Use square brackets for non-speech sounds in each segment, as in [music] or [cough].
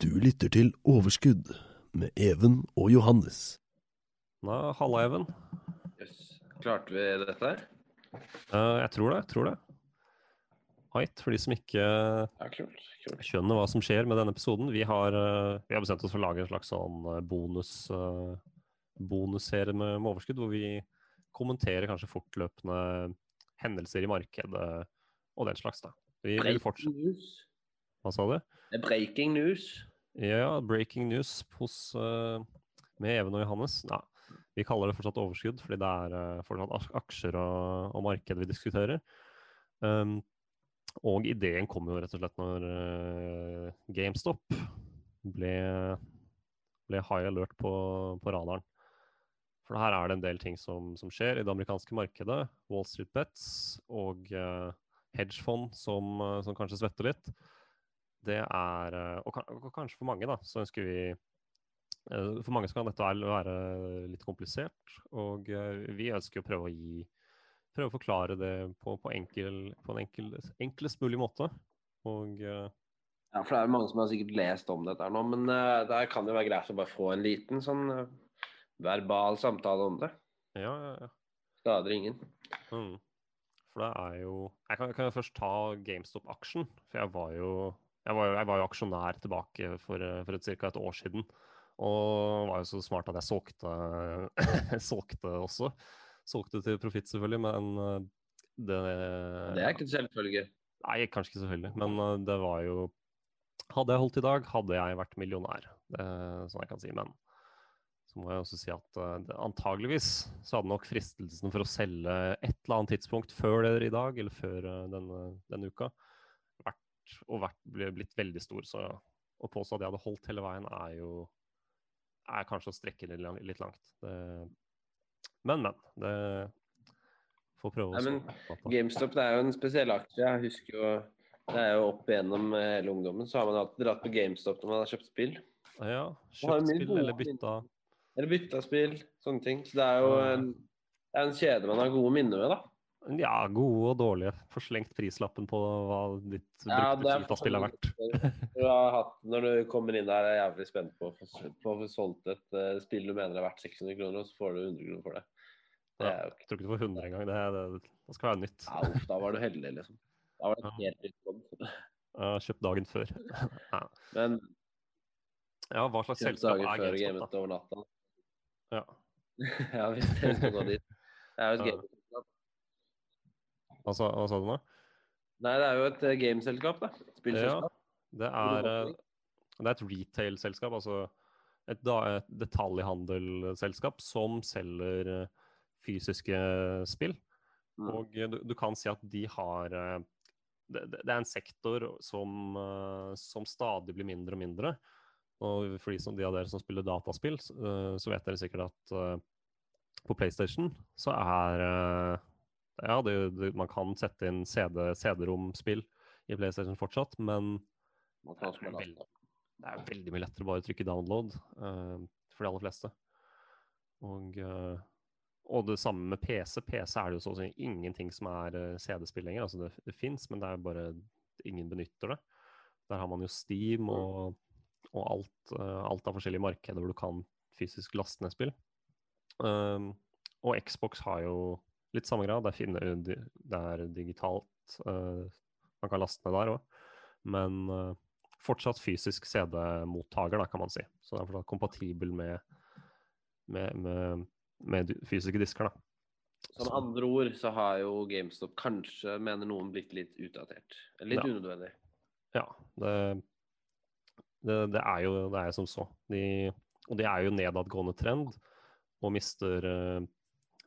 Du lytter til Overskudd med Even og Johannes. Nå, halla, Even. Yes. Klarte vi dette her? Uh, jeg tror det. jeg tror det. Heit, for de som ikke Ja, kult. kult. skjønner hva som skjer med denne episoden. Vi har, uh, vi har bestemt oss for å lage en slags sånn eh, bonus, uh, bonusserie med, med overskudd, hvor vi kommenterer kanskje fortløpende hendelser i markedet og den slags. da. Vi vil Breaking fortsette news. Hva sa du? Breaking news. Ja, breaking news hos, uh, med Even og Johannes. Ja, vi kaller det fortsatt overskudd, fordi det er uh, fortsatt aksjer og, og marked vi diskuterer. Um, og ideen kom jo rett og slett når uh, GameStop ble, ble high alert på, på radaren. For her er det en del ting som, som skjer i det amerikanske markedet. Wall Street Bets og hedgefond som, som kanskje svetter litt det er eh, og, kanskje for mange, da, så ønsker vi eh, For mange så kan dette være- litt komplisert, og eh, vi ønsker å prøve å gi Prøve å forklare det på, på, enkel, på en enkel, enklest mulig måte. Og Ja, for det er mange som har sikkert lest om dette her nå, men uh, det kan jo være greit å bare få en liten sånn verbal samtale om det. ja, ja, ja. Skader ingen. Mm. For det er jo Jeg kan, kan jo først ta GameStop-aksjen. For jeg var jo jeg var, jeg var jo aksjonær tilbake for, for et, ca. et år siden. Og var jo så smart at jeg solgte, [laughs] solgte også. Solgte til profitt, selvfølgelig, men eh, det Det er ikke en selvfølge. Nei, kanskje ikke selvfølgelig, men eh, det var jo Hadde jeg holdt i dag, hadde jeg vært millionær. Det, sånn jeg kan si. Men så må jeg også si at eh, det, antageligvis så hadde nok fristelsen for å selge et eller annet tidspunkt før det i dag, eller før denne, denne uka, vært, og vært, blitt veldig stor. Så å påstå at jeg hadde holdt hele veien, er jo er kanskje å strekke det litt, langt. Det, men, men. Det får prøve å men GameStop det er jo en spesiell aksje. Jeg husker jo Det er jo opp igjennom eh, hele ungdommen, så har man alltid dratt på GameStop når man har kjøpt spill. Ja, kjøpt spill eller bytta. Eller bytta spill, sånne ting. Så det er jo en, det er en kjede man har gode minner med, da. Ja, gode og dårlige. Får slengt prislappen på hva ditt Ja, brukte det er er verdt. Du har hatt, når du kommer inn der, er jeg jævlig spent på å få på å få solgt et uh, spill du mener er verdt 600 kroner, og så får du 100 kroner for det. Det Ja, jeg tror ikke du får 100 engang. Det, det, det skal være nytt. ja, uff, da var du heldig, liksom. Da var det et helt nytt bånd. Kjøpt dagen før. [laughs] ja. Men ja, hva slags selskap er GameStop, da? over natta. Ja. [laughs] ja, hvis det er gå dit. Det er jo et Ja. Hva sa, hva sa du nå? Nei, det er jo et eh, gameselskap, da. Spillselskap. Det er, eh, det er et retail-selskap, altså et, et detaljhandelselskap som selger eh, fysiske spill. Mm. Og du, du kan si at de har Det, det er en sektor som, som stadig blir mindre og mindre. Og for de, som, de av dere som spiller dataspill, så, vet dere sikkert at på PlayStation så er Ja, det, det, man kan sette inn CD, CD-rom-spill i PlayStation fortsatt, men det er, også veld, det er veldig mye lettere å bare trykke download uh, for de aller fleste. Og, uh, og det samme med PC. PC er det jo så å si ingenting som er uh, CD-spill lenger. Altså det, det fins, men det er bare ingen benytter det. Der har man jo Steam og, og alt, eh, alt av forskjellige markeder hvor du kan fysisk laste ned spill. Um, og Xbox har jo litt samme grad. Det, finner, det er digitalt. Uh, man kan laste ned der òg. Men uh, fortsatt fysisk CD-mottaker, kan man si. Så det er fortsatt kompatibel med, med, med, med fysiske disker. da. Som andre ord så har jo GameStop kanskje, mener noen, blitt litt utdatert. Litt Ja. unødvendig. Ja, det, det, det, er jo, det er som så. De, og det er jo nedadgående trend, og mister, eh,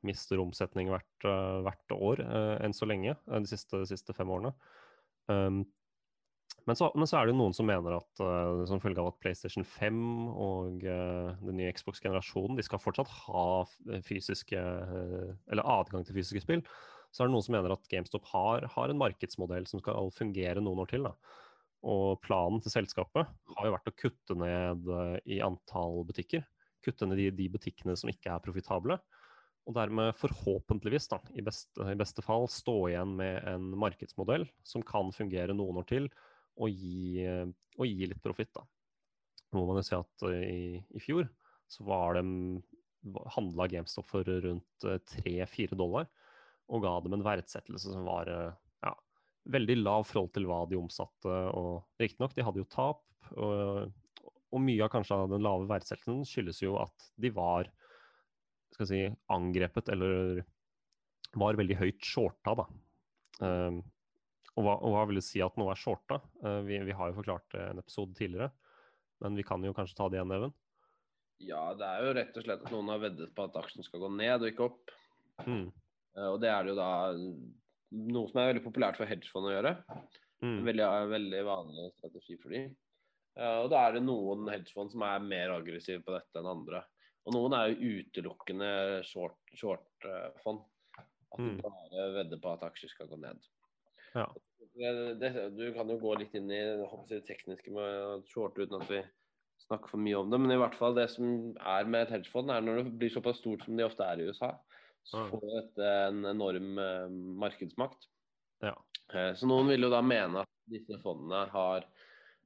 mister omsetning hvert, eh, hvert år eh, enn så lenge, eh, de siste, siste fem årene. Um, Men så, men så, er det noen som mener at uh, som følge av at PlayStation 5 og uh, den nye Xbox-generasjonen de skal fortsatt ha fysiske uh, eller adgang til fysiske spill, så er det noen som mener at GameStop har, har en markedsmodell som skal fungere noen år til. Da. Og planen til selskapet har jo vært å kutte ned i antall butikker. Kutte ned de, de butikkene som ikke er profitable. Og dermed forhåpentligvis, da, i beste, i beste fall, stå igjen med en markedsmodell som kan fungere noen år til og gi, og gi litt profitt. Nå må man jo si at eh, i, i fjor så var de handla GameStop for rundt 3-4 eh, dollar, og ga dem en verdsettelse som var eh, ja, veldig lav forhold til hva de omsatte. og Riktignok, de hadde jo tap, og, og, mye av kanskje den lave verdsettelsen skyldes jo at de var skal si, angrepet, eller var veldig høyt shorta, da. Um, og hva, og hva, vil det si at noe er shorta? Uh, vi, vi, har jo forklart det en episode tidligere, men vi kan jo kanskje ta det igjen, Even? Ja, det er jo rett og slett at noen har veddet på at aksjen skal gå ned og ikke opp. Mm. Uh, og det er det jo da noe som er veldig populært for hedgefond å gjøre. Mm. Veldig, veldig, vanlig strategi for dem. Uh, og da er det noen hedgefond som er mer aggressive på dette enn andre. Og noen er jo utelukkende short-fond. Short, at du mm. bare vedder på at aksjer skal gå ned. Ja. Det, du kan jo gå litt inn i det tekniske med short uten at vi snakker for mye om det. Men i hvert fall det som er med et hedgefond, er når det blir såpass stort som de ofte er i USA, så får dette en enorm uh, markedsmakt. Ja. Uh, så noen vil jo da mene at disse fondene har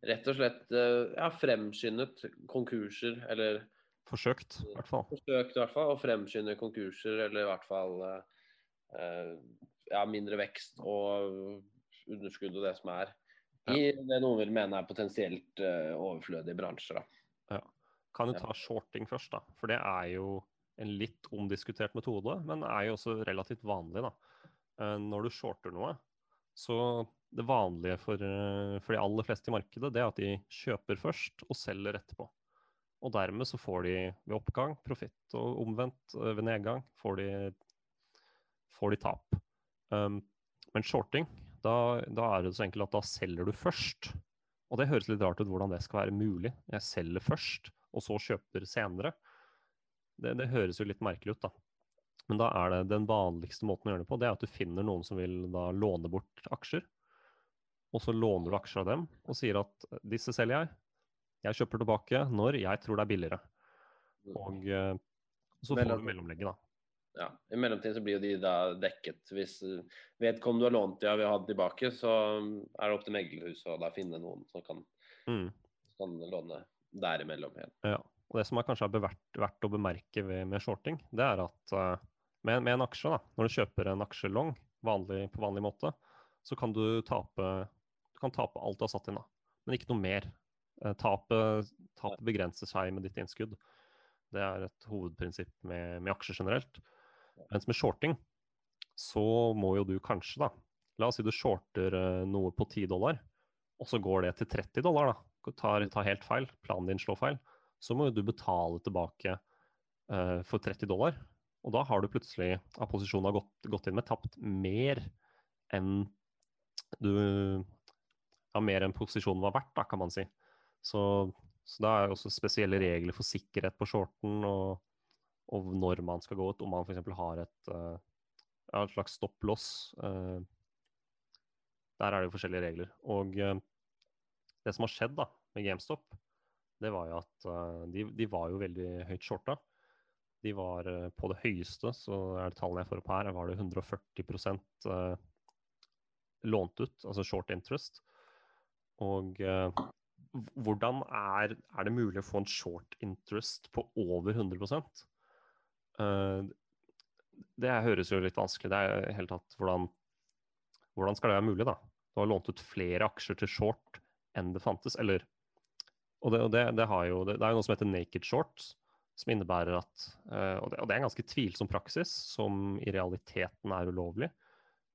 rett og slett ja, fremskyndet konkurser, eller Forsøkt, i hvert fall. Forsøkt i hvert fall, Å fremskynde konkurser, eller i hvert fall ja, mindre vekst og underskudd og det som er i det noen vil mene er potensielt eh, overflødige bransjer. Da. Ja. Kan du ta shorting først, da? For det er jo en litt omdiskutert metode, men er jo også relativt vanlig. da. Uh, når du shorter noe, så det vanlige for, uh, for, de aller fleste i markedet, det er at de kjøper først og selger etterpå. Og dermed så får de ved oppgang profitt, og omvendt ved nedgang får de, får de tap. Um, men shorting, da, da, er det så enkelt at da selger du først. Og det høres litt rart ut hvordan det skal være mulig. Jeg selger først, og så kjøper senere. Det, det høres jo litt merkelig ut, da. Men da er det den vanligste måten å gjøre det på, det er at du finner noen som vil da låne bort aksjer. Og så låner du aksjer av dem og sier at disse selger jeg. Jeg kjøper tilbake når jeg tror det er billigere. Og uh, så får du mellomlegget, da ja, I mellomtiden så blir jo de da dekket. Hvis vedkommende du har lånt de har vil ha det tilbake, så er det opp til meglerhuset å da finne noen som kan, mm. kan låne derimellom igjen. Ja, og Det som er kanskje er verdt, verdt å bemerke ved, med shorting, det er at uh, med, med, en aksje, da, når du kjøper en aksje long vanlig, på vanlig måte, så kan du tape, du kan tape alt du har satt inn, da, men ikke noe mer. Uh, tapet, tapet begrenser seg med ditt innskudd. Det er et hovedprinsipp med, med aksjer generelt. Mens med shorting så må jo du kanskje, da La oss si du shorter uh, noe på 10 dollar, og så går det til 30 dollar. da, Tar, tar helt feil, planen din slår feil. Så må jo du betale tilbake uh, for 30 dollar. Og da har du plutselig, av posisjonen har gått, gått, inn med, tapt mer enn du Ja, mer enn posisjonen var verdt, da, kan man si. Så, så da er det også spesielle regler for sikkerhet på shorten. og og når man skal gå ut. Om man f.eks. har et, uh, et slags stopplås. Uh, der er det jo forskjellige regler. Og uh, det som har skjedd da, med GameStop, det var jo at de, de, var jo veldig høyt shorta. De var på det høyeste, så er det tallene jeg får opp her, var det 140% lånt ut, altså short interest. Og hvordan er, er, det mulig å få en short interest på over 100 Uh, det høres jo litt vanskelig Det er helt tatt hvordan, hvordan skal det være mulig, da? Du har lånt ut flere aksjer til short enn det fantes, eller Og det, og det, det, jo, det er jo noe som heter naked shorts, som innebærer at uh, og, og det, er en ganske tvilsom praksis, som i realiteten er ulovlig,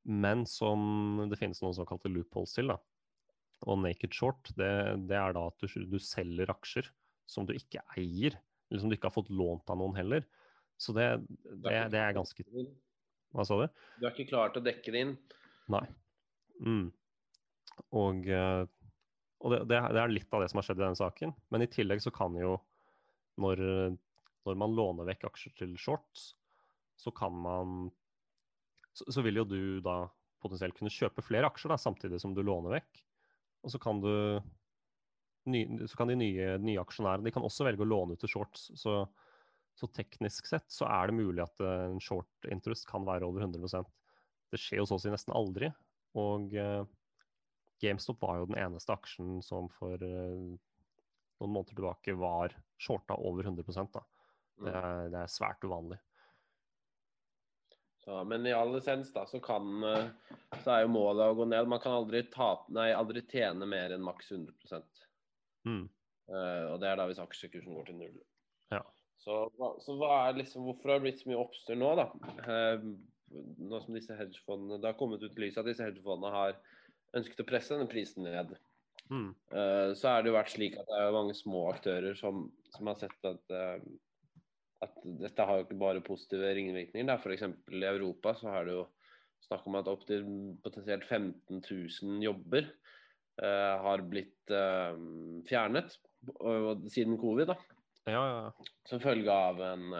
men som det finnes noen såkalte loopholes til. da. Og naked short, det, det er da at du, du, selger aksjer som du ikke eier, eller som du ikke har fått lånt av noen heller. Så det, det, det er ganske Hva sa du? Du er ikke klar til å dekke det inn? Nei. Mm. Og uh, Og det, det, er litt av det som har skjedd i denne saken. Men i tillegg så kan jo, når, når man låner vekk aksjer til shorts, så kan man så, så, vil jo du da potensielt kunne kjøpe flere aksjer da, samtidig som du låner vekk. Og så kan du ny, så kan de nye, nye aksjonærene de kan også velge å låne ut til shorts. Så, så, teknisk sett så er det mulig at en short interest kan være over 100% Det skjer å si nesten aldri. Og uh, GameStop var jo den eneste aksjen som for uh, noen måneder tilbake var shorta over 100 da. Det mm. er, det er svært uvanlig. Så, men i all essens da, så, kan, eh, så er jo målet å gå ned. Man kan aldri, tape, nei, aldri tjene mer enn maks 100 mm. uh, Og det er da hvis aksjekursen går til null. Ja. Så, så, liksom, hvorfor har det blitt så mye oppstyr nå, da? Uh, nå som disse hedgefondene, Det har kommet ut lys at disse hedgefondene har ønsket å presse denne prisen ned. Mm. Uh, så har det jo vært slik at det er mange små aktører som, som har sett at, at dette har jo ikke bare positive ringvirkninger. F.eks. i Europa så har det jo snakk om at opptil potensielt 15 000 jobber eh, har blitt fjernet siden covid. da. Ja, ja. Som følge av en,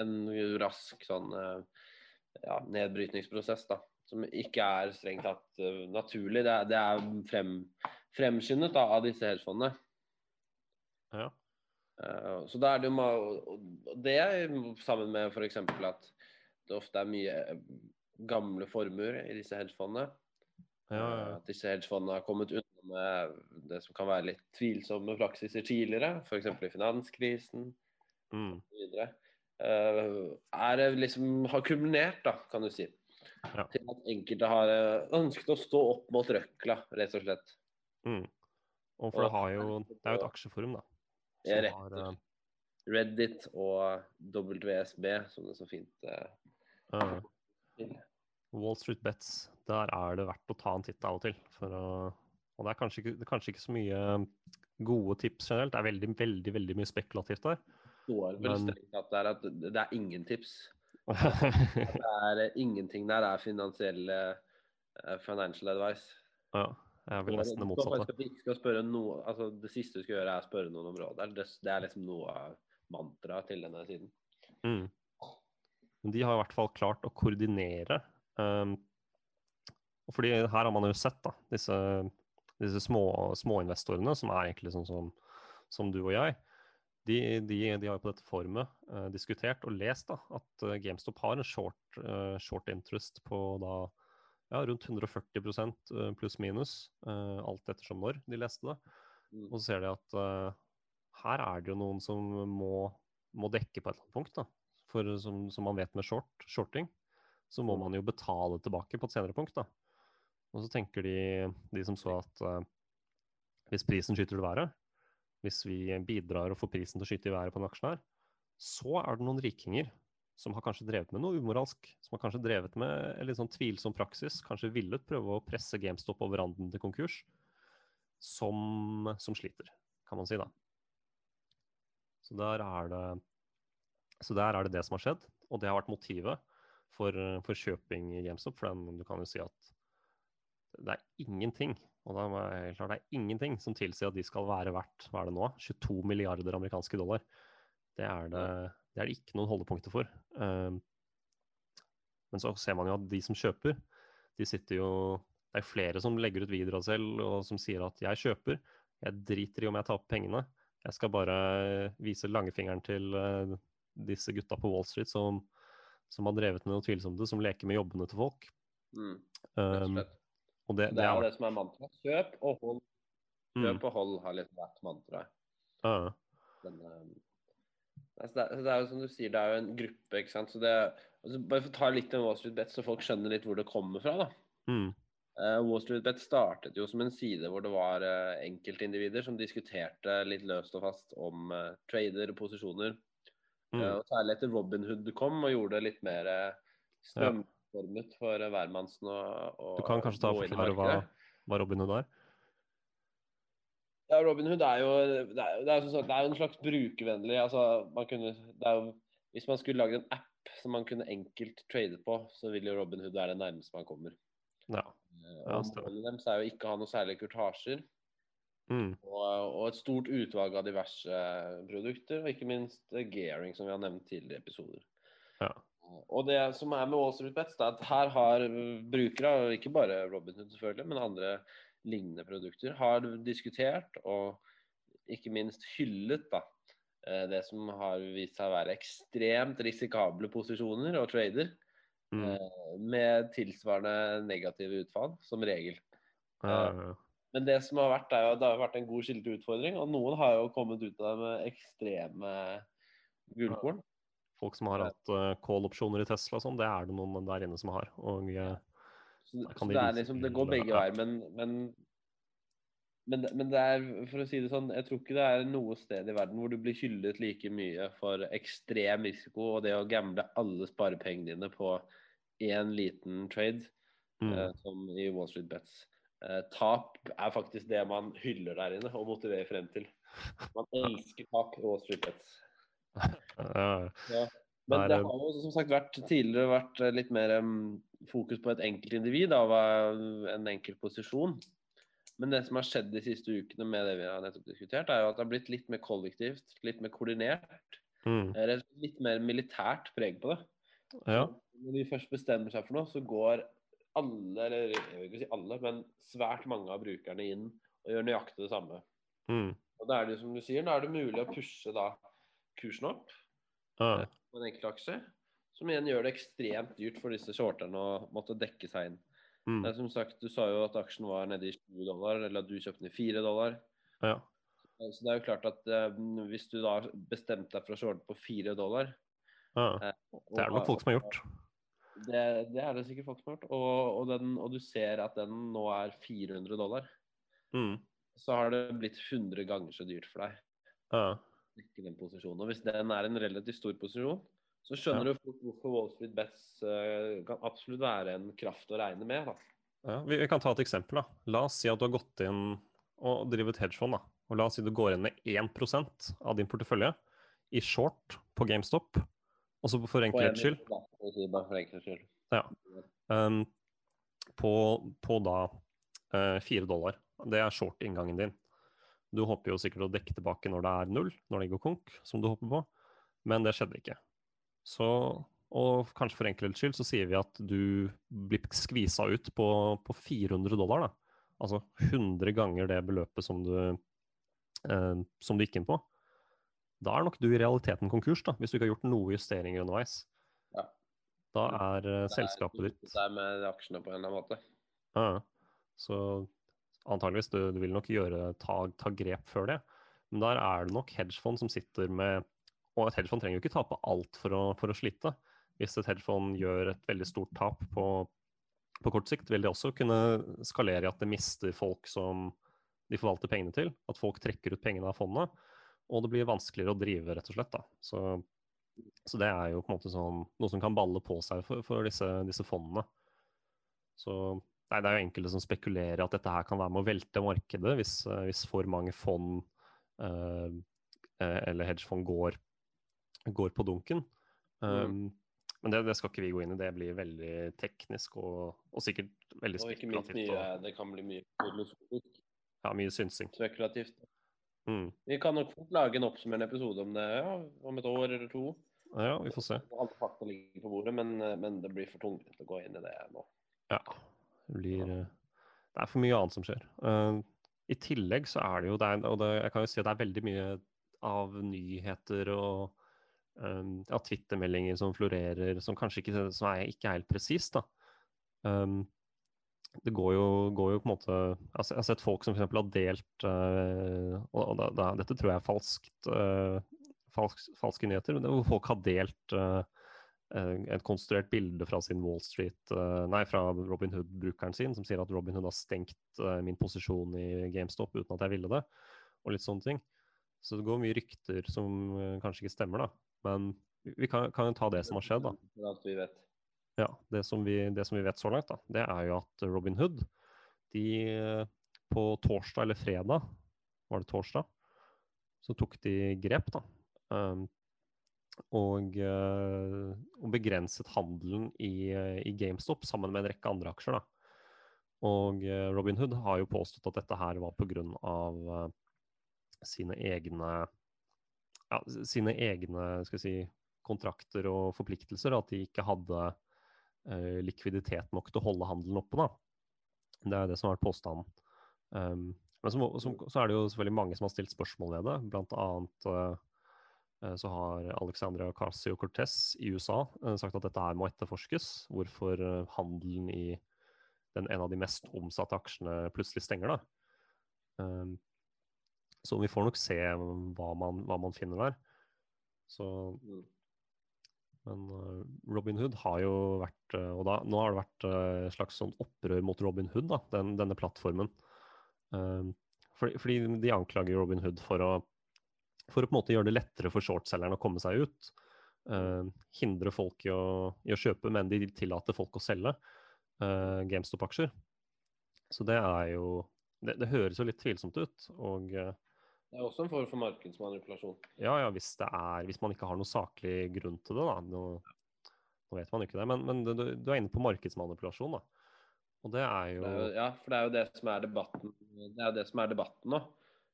en rask sånn ja, nedbrytningsprosess. da som ikke er strengt tatt uh, naturlig. Det er, det er frem, fremskyndet da, av disse hedgefondene. Ja. Uh, så da er det jo Det er sammen med f.eks. at det ofte er mye eh, gamle formuer i disse hedgefondene. Ja, ja. At disse hedgefondene har kommet unna med det som kan være litt tvilsomme praksiser tidligere, f.eks. i finanskrisen mm. osv. Er liksom har kumulert, da, kan du si ja. til at enkelte har eh, ønsket å stå opp mot røkla, rett og slett. Mm. Og for og, det, jo, det, er jo et aksjeforum, da. Som rett, uh... Reddit og WSB, som det så fint uh. Wall Street Bets, der er det verdt å ta en titt av og til. Å, og det er kanskje ikke, kanskje ikke, så mye gode tips generelt. Det er veldig, veldig, veldig mye spekulativt der. Er vel strengt at det er, at det er ingen tips [laughs] det er eh, ingenting der er finansielle uh, financial advice. Ja, jeg vil nesten det motsatte. Skal spørre noe, altså det siste du skal gjøre, er å spørre noen om råd. Det, det er liksom noe av mantraet til denne siden. Mm. De har i hvert fall klart å koordinere. Um, fordi her har man jo sett da, disse, disse små, småinvestorene, som er egentlig sånn som, som du og jeg de, de, de, har jo på dette forumet uh, diskutert og lest da, at uh, GameStop har en short, uh, short interest på da, ja, rundt 140% pluss-minus, alt ettersom når de leste det. Mm. Og så ser de at her er det jo noen som må, må, dekke på et eller annet punkt. da. For som, som man vet med short, shorting, så må mm. man jo betale tilbake på et senere punkt. da. Og så tenker de, de som så at hvis prisen skyter til været, hvis vi bidrar og får prisen til å skyte i været på en aksjen her, så er det noen rikinger som har kanskje drevet med noe umoralsk, som har kanskje drevet med en litt sånn tvilsom praksis, kanskje villet prøve å presse GameStop over randen til konkurs, som, som, sliter, kan man si da. Så der, det, så der er det det som har skjedd, og det har vært motivet for, for kjøping i GameStop. For den, du kan jo si at det er ingenting og det er klart det er ingenting som tilsier at de skal være verdt hva er det nå, 22 milliarder amerikanske dollar. Det er det, det, er det ikke noen holdepunkter for. Um, men så ser man jo at de som kjøper, de sitter jo Det er flere som legger ut videoer av selv og som sier at jeg kjøper, jeg driter i om jeg taper pengene. Jeg skal bare vise langfingeren til uh, disse gutta på Wall Street som, som har drevet med noe tvilsomt, som leker med jobbene til folk. Mm, um, og det, det, det er jo det som er mantra. Kjøp og hold. Mm. Kjøp og hold har liksom vært mantraet. Uh. Men um, altså det, det, er jo som du sier, det er jo en gruppe, ikke sant. Så det, altså bare for å ta litt om Wall Street Bet, så folk skjønner litt hvor det kommer fra, da. Mm. Uh, Wall Street Bet startet jo som en side hvor det var uh, enkeltindivider som diskuterte litt løst og fast om uh, trader og posisjoner. Mm. og Særlig etter Robin Hood kom og gjorde det litt mer strømformet for hvermannsen og... Du kan kanskje ta og forklare hva, hva Robin Hood er? Ja, Robin Hood er jo det er, det er, det er en slags brukervennlig altså, man kunne, jo, Hvis man skulle lagd en app som man kunne enkelt trade på, så vil jo Robin Hood være det nærmeste man kommer. Ja. Eh, ja, Målet deres er jo ikke å ha noe særlig kurtasjer. Mm. Og, og, et stort utvalg av diverse produkter, og ikke minst gearing, som vi har nevnt tidligere i episoder. Ja. Og det som er med Wall Street Bets, er at her har brukere, ikke bare Robinhood selvfølgelig, men andre lignende produkter, har diskutert og ikke minst hyllet da, eh, det som har vist seg å være ekstremt risikable posisjoner og trader, Mm. eh, med tilsvarende negative utfall, som regel. Ja, ja, ja. Men det som har vært, er jo at det har vært en god skilt utfordring, og noen har jo kommet ut av det med ekstreme gullkorn. Folk som har hatt call-opsjoner i Tesla og sånn, det er det noen der inne som har. Og eh, Så, så det liksom, det går begge veier, men, men, men, men det er, for å si det sånn, jeg tror ikke det er noe sted i verden hvor du blir hyllet like mye for ekstrem risiko og det å gamble alle sparepengene dine på én liten trade, mm. eh, som i Wall Street Bets. Eh, tap er faktisk det man hyller der inne og motiverer frem til. Man elsker tap i Wall Street Bets. [laughs] Ja. Men det har jo som sagt vært tidligere vært eh, litt mer um, fokus på et enkeltindivid av eh, en enkelt posisjon. Men det som har skjedd de siste ukene med det vi har nettopp diskutert, er jo at det har blitt litt mer kollektivt, litt mer koordinert. mm. eh, Litt mer militært preg på det. ja. Når de først bestemmer seg for noe, så går alle, eller jeg vil ikke si alle, men svært mange av brukerne inn og gjør nøyaktig det samme. Mm. Og da er det som du sier, da er det mulig å pushe da kursen opp. Ja. På en enkeltaksje. Som igjen gjør det ekstremt dyrt for disse shorterne å måtte dekke seg inn. Mm. Det er som sagt, Du sa jo at aksjen var nede i 20 dollar, eller at du kjøpte den i 4 dollar. ja. Så det er jo klart at eh, hvis du da bestemte deg for å shorte på 4 dollar ja. eh, Det er det nok folk som har gjort. Det, det er det sikkert folk som har gjort. Og, og, den, og du ser at den nå er 400 dollar. Mm. Så har det blitt 100 ganger så dyrt for deg Ja. Dekke den posisjonen. Og hvis den er en relativt stor posisjon, så skjønner du fort hvorfor Wall Street Bets uh, kan absolutt være en kraft å regne med. Ja, vi, vi kan ta et eksempel. da. La oss si at du har gått inn og drevet hedgefond. da. Og La oss si du går inn med 1% av din portefølje i short på GameStop. Og så for enkelhets skyld skyld. um, på, på da fire 4 dollar. Det er short-inngangen din. Du håper jo sikkert å dekke tilbake når det er null, når det går konk, som du håper på. Men det skjedde ikke. Så, og kanskje for enkelhets skyld så sier vi at du blir skvisa ut på, på 400 dollar. da. Altså 100 ganger det beløpet som du, eh, som du gikk inn på. Da er nok du i realiteten konkurs, da, hvis du ikke har gjort noe justeringer underveis. Ja. Da er eh, selskapet ditt Det er med aksjene på en eller annen måte. ja. Så antageligvis, du, du vil nok gjøre, ta, ta grep før det. Men der er det nok hedgefond som sitter med Og et hedgefond trenger jo ikke tape alt for å, for å slite. Hvis et hedgefond gjør et veldig stort tap på, på kort sikt, vil det også kunne skalere i at det mister folk som de forvalter pengene til. At folk trekker ut pengene av fondet. Og det blir vanskeligere å drive, rett og slett. da. Så, så det er jo på en måte sånn, noe som kan balle på seg for, for disse, disse fondene. Så Nei, Det er jo enkelte som spekulerer at dette her kan være med å velte markedet hvis, eh, hvis for mange fond eh, eller hedgefond går, går på dunken. Um, Men det, det skal ikke vi gå inn i. Det blir veldig teknisk og, og sikkert veldig Og ikke minst spekulativt. mye, det kan bli mye filosofisk, ja, mye synsing. spekulativt. Mm. Vi kan nok fort lage en oppsummerende episode om det ja, om et år eller to. Ja, vi får se. Alt fakta ligger på bordet, men, men det blir for tungvint å gå inn i det nå. Ja. Det blir eh, Det er for mye annet som skjer. Eh, I tillegg så er det jo det Og det, jeg kan jo si at det er veldig mye av nyheter og um, ja, Twitter-meldinger som florerer, som kanskje ikke, som er, ikke er helt presist. Um, det går jo, går jo på en måte Jeg har sett folk som f.eks. har delt uh, og da, da, dette tror jeg er falskt, uh, falsk, falske nyheter, men det er hvor folk har delt uh, et konstruert bilde fra sin Wall Street uh, Nei, fra Robin Hood-brukeren sin, som sier at Robin Hood har stengt uh, min posisjon i GameStop uten at jeg ville det, og litt sånne ting. Så det går mye rykter som kanskje ikke stemmer, da. Men vi, kan, kan jo ta det som har skjedd, da. Ja, det som, vi, det som vi vet så langt, da, det er jo at Robin Hood de på torsdag eller fredag, var det torsdag, så tok de grep, da. Um, og, uh, og begrenset handelen i, i, GameStop sammen med en rekke andre aksjer. da. Og Robin Hood har jo påstått at dette her var pga. Sine egne ja, sine egne skal si, kontrakter og forpliktelser. At de ikke hadde likviditet nok til å holde handelen oppe. Da. Det er det som har vært påstanden. Um, men som, som, så er det jo selvfølgelig mange som har stilt spørsmål ved det. Annet uh, så har Alexandra Casio-Cortez i USA uh, sagt at dette her må etterforskes. Hvorfor uh, handelen i den, en av de mest omsatte aksjene plutselig stenger. da. Um, så vi får nok se hva man, hva man finner der. Så mm. Men Robin Hood har jo vært Og da, nå har det vært et slags sånn opprør mot Robin Hood, da, den, denne plattformen. Fordi, fordi, de anklager Robin Hood for å, for å på en måte gjøre det lettere for shortselgerne å komme seg ut. hindre folk i å, i å, kjøpe, men de tillater folk å selge GameStop-aksjer. Så det er jo det, det, høres jo litt tvilsomt ut. og det er også en form for markedsmanipulasjon. Ja, ja, hvis, det er, hvis man ikke har noen saklig grunn til det. da. Nå, nå vet man ikke det. Men, men du, du, er inne på markedsmanipulasjon, da. Og det er jo det er, Ja, for det er jo det som er debatten, det er det som er debatten nå.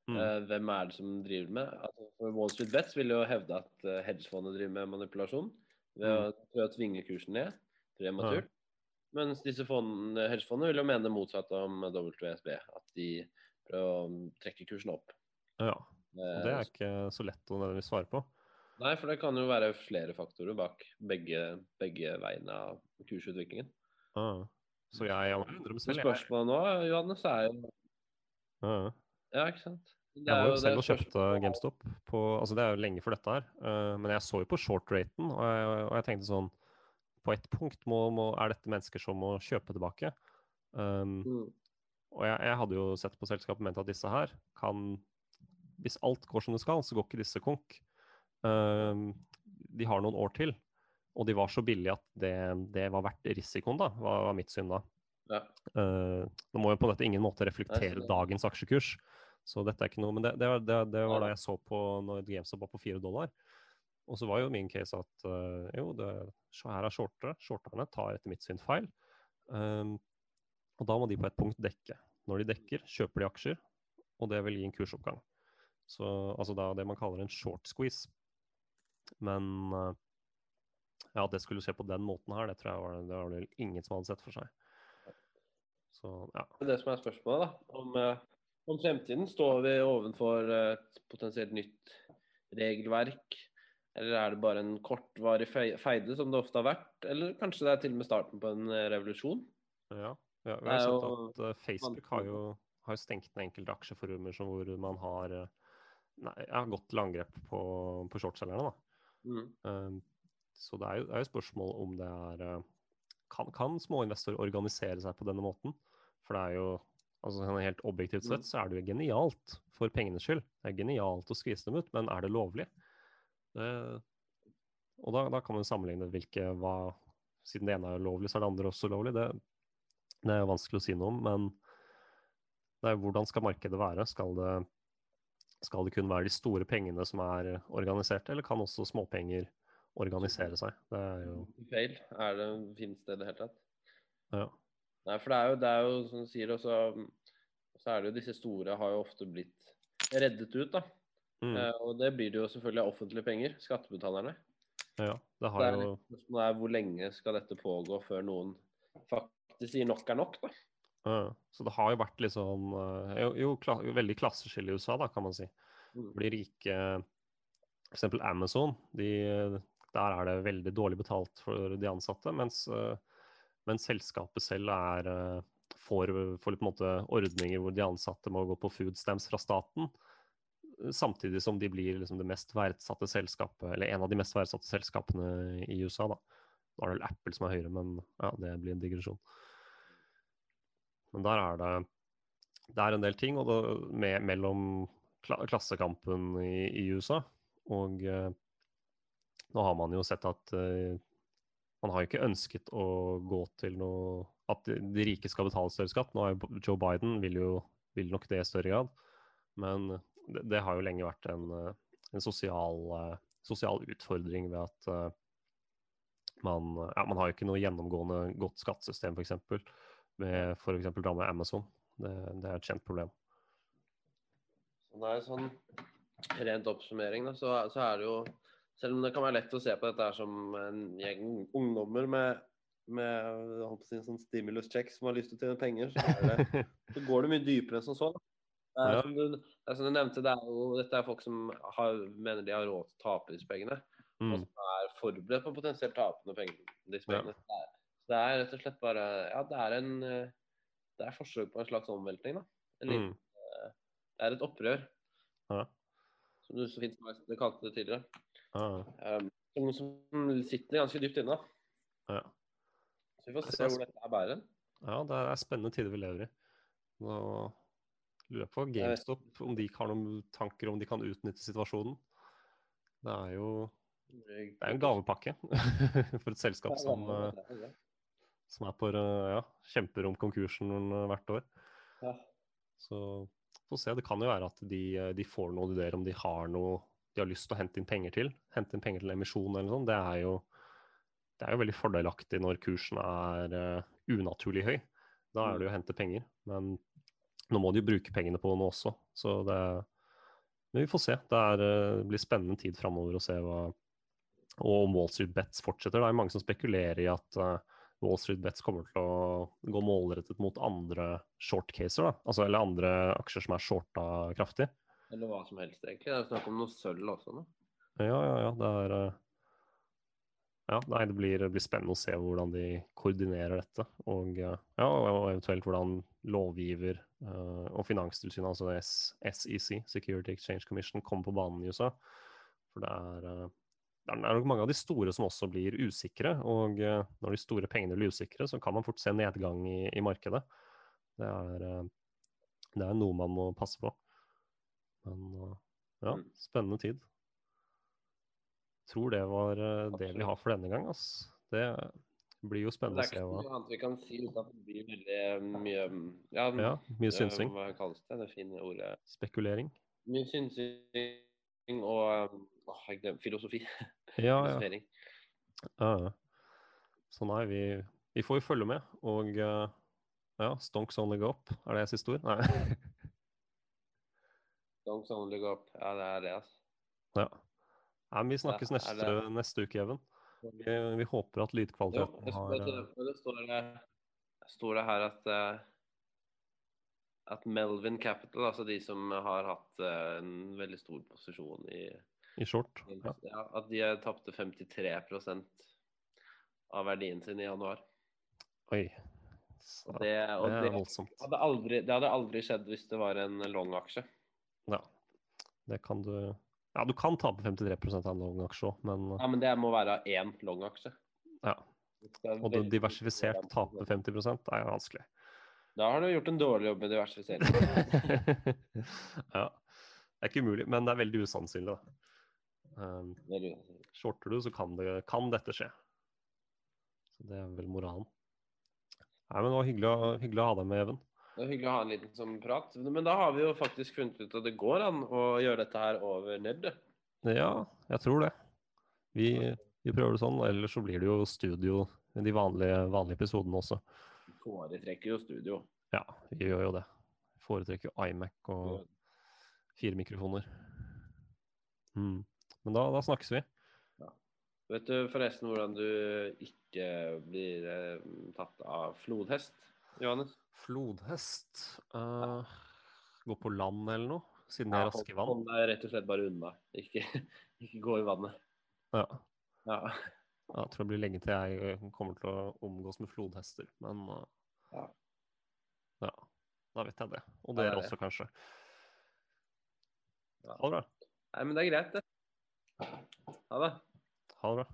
Mm. Uh, hvem er det som driver med altså, Wall Street Bets vil jo hevde at uh, hedgefondet driver med manipulasjon ved mm. å prøve å tvinge kursen ned prematurt. Ja. Mens disse fondene, hedgefondene vil jo mene motsatt om WSB. At de prøver å trekke kursen opp. Ja. Og det er ikke så lett å nødvendigvis svare på. Nei, for det kan jo være flere faktorer bak begge, begge veiene av kursutviklingen. Ah. Så jeg, jeg Spørsmålet nå, Johannes, er jo ah. Ja, ikke sant? Det jeg var jo selv og kjøpte GameStop. På, altså det er jo lenge for dette her. Uh, men jeg så jo på short-raten, og, og, jeg tenkte sånn På ett punkt må, må, er dette mennesker som må kjøpe tilbake. Um, mm. Og jeg, jeg, hadde jo sett på selskapet og ment at disse her kan hvis alt går som det skal, så går ikke disse konk. Um, de har noen år til. Og de var så billige at det, det var verdt risikoen, da, var, var mitt syn da. Ja. Uh, nå må jo på dette ingen måte reflektere dagens aksjekurs, så dette er ikke noe Men det, det, det, det var da jeg så på når GameStop var på fire dollar. Og så var jo min case at uh, jo, det, her er shortere. Shorterne tar etter mitt syn feil. Um, og da må de på et punkt dekke. Når de dekker, kjøper de aksjer, og det vil gi en kursoppgang. Så, altså da det man kaller en short squeeze. Men uh, ja, at det skulle skje på den måten her, det tror jeg var, det var vel ingen som hadde sett for seg. Så, ja. Det som er spørsmålet, da, om, uh, om fremtiden står vi ovenfor et potensielt nytt regelverk? Eller er det bare en kortvarig feide, som det ofte har vært? Eller kanskje det er til og med starten på en eh, revolusjon? Ja, ja vi har sett at uh, Facebook har jo, har stengt ned enkelte aksjeforumer hvor man har Nei, gått til angrep på, på shortselgerne. Mm. Um, så det er, jo, det er jo spørsmål om det er Kan, kan småinvestorer organisere seg på denne måten? For det er jo altså sånn Helt objektivt sett mm. så er det jo genialt for pengenes skyld. Det er genialt å skvise dem ut, men er det lovlig? Det, og da, da, kan man sammenligne hvilke hva Siden det ene er lovlig, så er det andre også lovlig. Det, det er jo vanskelig å si noe om, men det er hvordan skal markedet være? Skal det skal det kun være de store pengene som er organiserte, eller kan også småpenger organisere seg? Det er jo Feil. Er det, finnes det i det hele tatt? Ja. Nei, for det er jo, det er jo som du sier, også, så er det jo disse store har jo ofte blitt reddet ut, da. Mm. Eh, og det blir det jo selvfølgelig av offentlige penger, skattebetalerne. Ja, det har det er, jo Spørsmålet er hvor lenge skal dette pågå før noen faktisk sier nok er nok, da. Uh, så det har jo vært uh, jo, jo, kla veldig klasseskille i USA, da, kan man si. Mm. De rike F.eks. Amazon, de, der er det veldig dårlig betalt for de ansatte. Mens, uh, mens selskapet selv er, får, får måte, ordninger hvor de ansatte må gå på food stamps fra staten. Samtidig som de blir liksom, det mest verdsatte selskapet, eller en av de mest verdsatte selskapene i USA. da. Nå er det vel Apple som er høyere, men ja, det blir en digresjon. Men der er det, det er en del ting det, med, mellom klassekampen i, i USA. Og eh, nå har man jo sett at eh, man har jo ikke ønsket å gå til noe At de rike skal betale større skatt. Nå er jo Joe Biden vil jo vil nok det i større grad. Men det, det har jo lenge vært en, en sosial, sosial, utfordring ved at man, ja, man har jo ikke noe gjennomgående godt skattesystem, f.eks. med f.eks. da med Amazon. Det, det, er et kjent problem. Så det er sånn rent oppsummering, da, så, så, er det jo Selv om det kan være lett å se på dette her som en gjeng ungdommer med, med si, sånn stimulus-check som har lyst til å tjene penger, så, det, [laughs] så, går det mye dypere enn som så. Det er, som du, det er som du nevnte, det er jo, dette er folk som har, mener de har råd til å tape disse pengene. Mm. Og som er forberedt på potensielt tapende penger. Disse pengene. Ja. Så det er rett og slett bare Ja, det er en Det er forsøk på en slags omveltning, da. En liten, mm. Det er et opprør. Ja som du så fint kalte det tidligere. Ah. Um, som, som, sitter ganske dypt inne. Ja. Så vi får se hvor dette er bærer. Ja, det er spennende tider vi lever i. Nå lurer jeg på GameStop, om de har noen tanker om de kan utnytte situasjonen. Det er jo det er en gavepakke [laughs] for et selskap som, eh, som er på eh, ja, kjemper om konkursen hvert år. Så Få se. Det kan jo være at de, de får noen ideer om de har noe de har lyst til å hente inn penger til. Hente inn penger til emisjon eller noe sånt. Det er jo, det er jo veldig fordelaktig når kursen er uh, unaturlig høy. Da er det jo å hente penger. Men nå må de jo bruke pengene på noe også. Så det Men vi får se. Det er, det blir spennende tid framover å se hva Og om Wall Street Bets fortsetter. Det er mange som spekulerer i at uh, Wall Street Bets kommer til å gå målrettet mot andre short-caser, da. Altså, eller andre aksjer som er shorta kraftig. Eller hva som helst, egentlig. Det er snakk om noe sølv også nå. Ja, ja, ja. Det er eh, Ja, nei, det blir, blir, spennende å se hvordan de koordinerer dette. Og, ja, og eventuelt hvordan lovgiver uh, og Finanstilsynet, altså SEC, Security Exchange Commission, kommer på banen i USA. For det er uh, det er nok mange av de store som også blir usikre. Og når de store pengene blir usikre, så kan man fort se nedgang i, i markedet. Det er, det er, noe man må passe på. Men uh, ja, mm. spennende tid. Tror det var det vi har for denne gang. Ass. Det blir jo spennende å se hva Det er ikke noe annet vi kan si uten at det blir veldig mye Ja, ja mye synsing. Hva kalles det? Det fine ordet Spekulering. Mye synsing og Åh, jeg glemmer, filosofi. [laughs] Ja, ja. Uh, Så nei, vi, vi, får jo følge med. Og uh, ja, stonks only go up. Er det siste ord? Nei. [laughs] stonks only go up. Ja, det er det, altså. Ja. ja vi snakkes neste, det... neste uke, Even. Vi, vi, håper at lydkvaliteten har det, det, står, det, står det her at uh, at Melvin Capital, altså de som har hatt uh, en veldig stor posisjon i i short. Ja. ja at de tapte 53% av verdien sin i januar. Oi. Så, det, det, er voldsomt. Det hadde, aldri, det hadde aldri skjedd hvis det var en long-aksje. Ja. Det kan du Ja, du kan tape 53 av en long-aksje òg, men Ja, men det må være én long-aksje. Ja. Og det diversifisert tape 50 er vanskelig. Da har du gjort en dårlig jobb med diversifisering. [laughs] ja. Det er ikke umulig, men det er veldig usannsynlig. da. Um, shorter du, så kan, det, kan, dette skje. Så Det er vel moralen. Nei, men Det var hyggelig, å, hyggelig å ha deg med, Even. Det er hyggelig å ha en liten sånn prat. Men da har vi jo faktisk funnet ut at det går an å gjøre dette her over nettet. Ja, jeg tror det. Vi, vi, prøver det sånn. Ellers så blir det jo studio de vanlige, vanlige episodene også. Vi foretrekker jo studio. Ja, vi gjør jo det. Vi foretrekker iMac og fire mikrofoner. Mm. Men da, da snakkes vi. Ja. Vet du forresten hvordan du ikke blir eh, tatt av flodhest, Johannes? Flodhest uh, Gå på land eller noe? Siden det er raske vann? Hold deg rett og slett bare unna. Ikke, [laughs] ikke gå i vannet. Ja. ja. Jeg tror det blir lenge til jeg kommer til å omgås med flodhester, men uh, ja. ja. Da vet jeg det. Og dere også, kanskje. Ha det bra. Nei, men det er greit, det. Ha det. Ha det bra.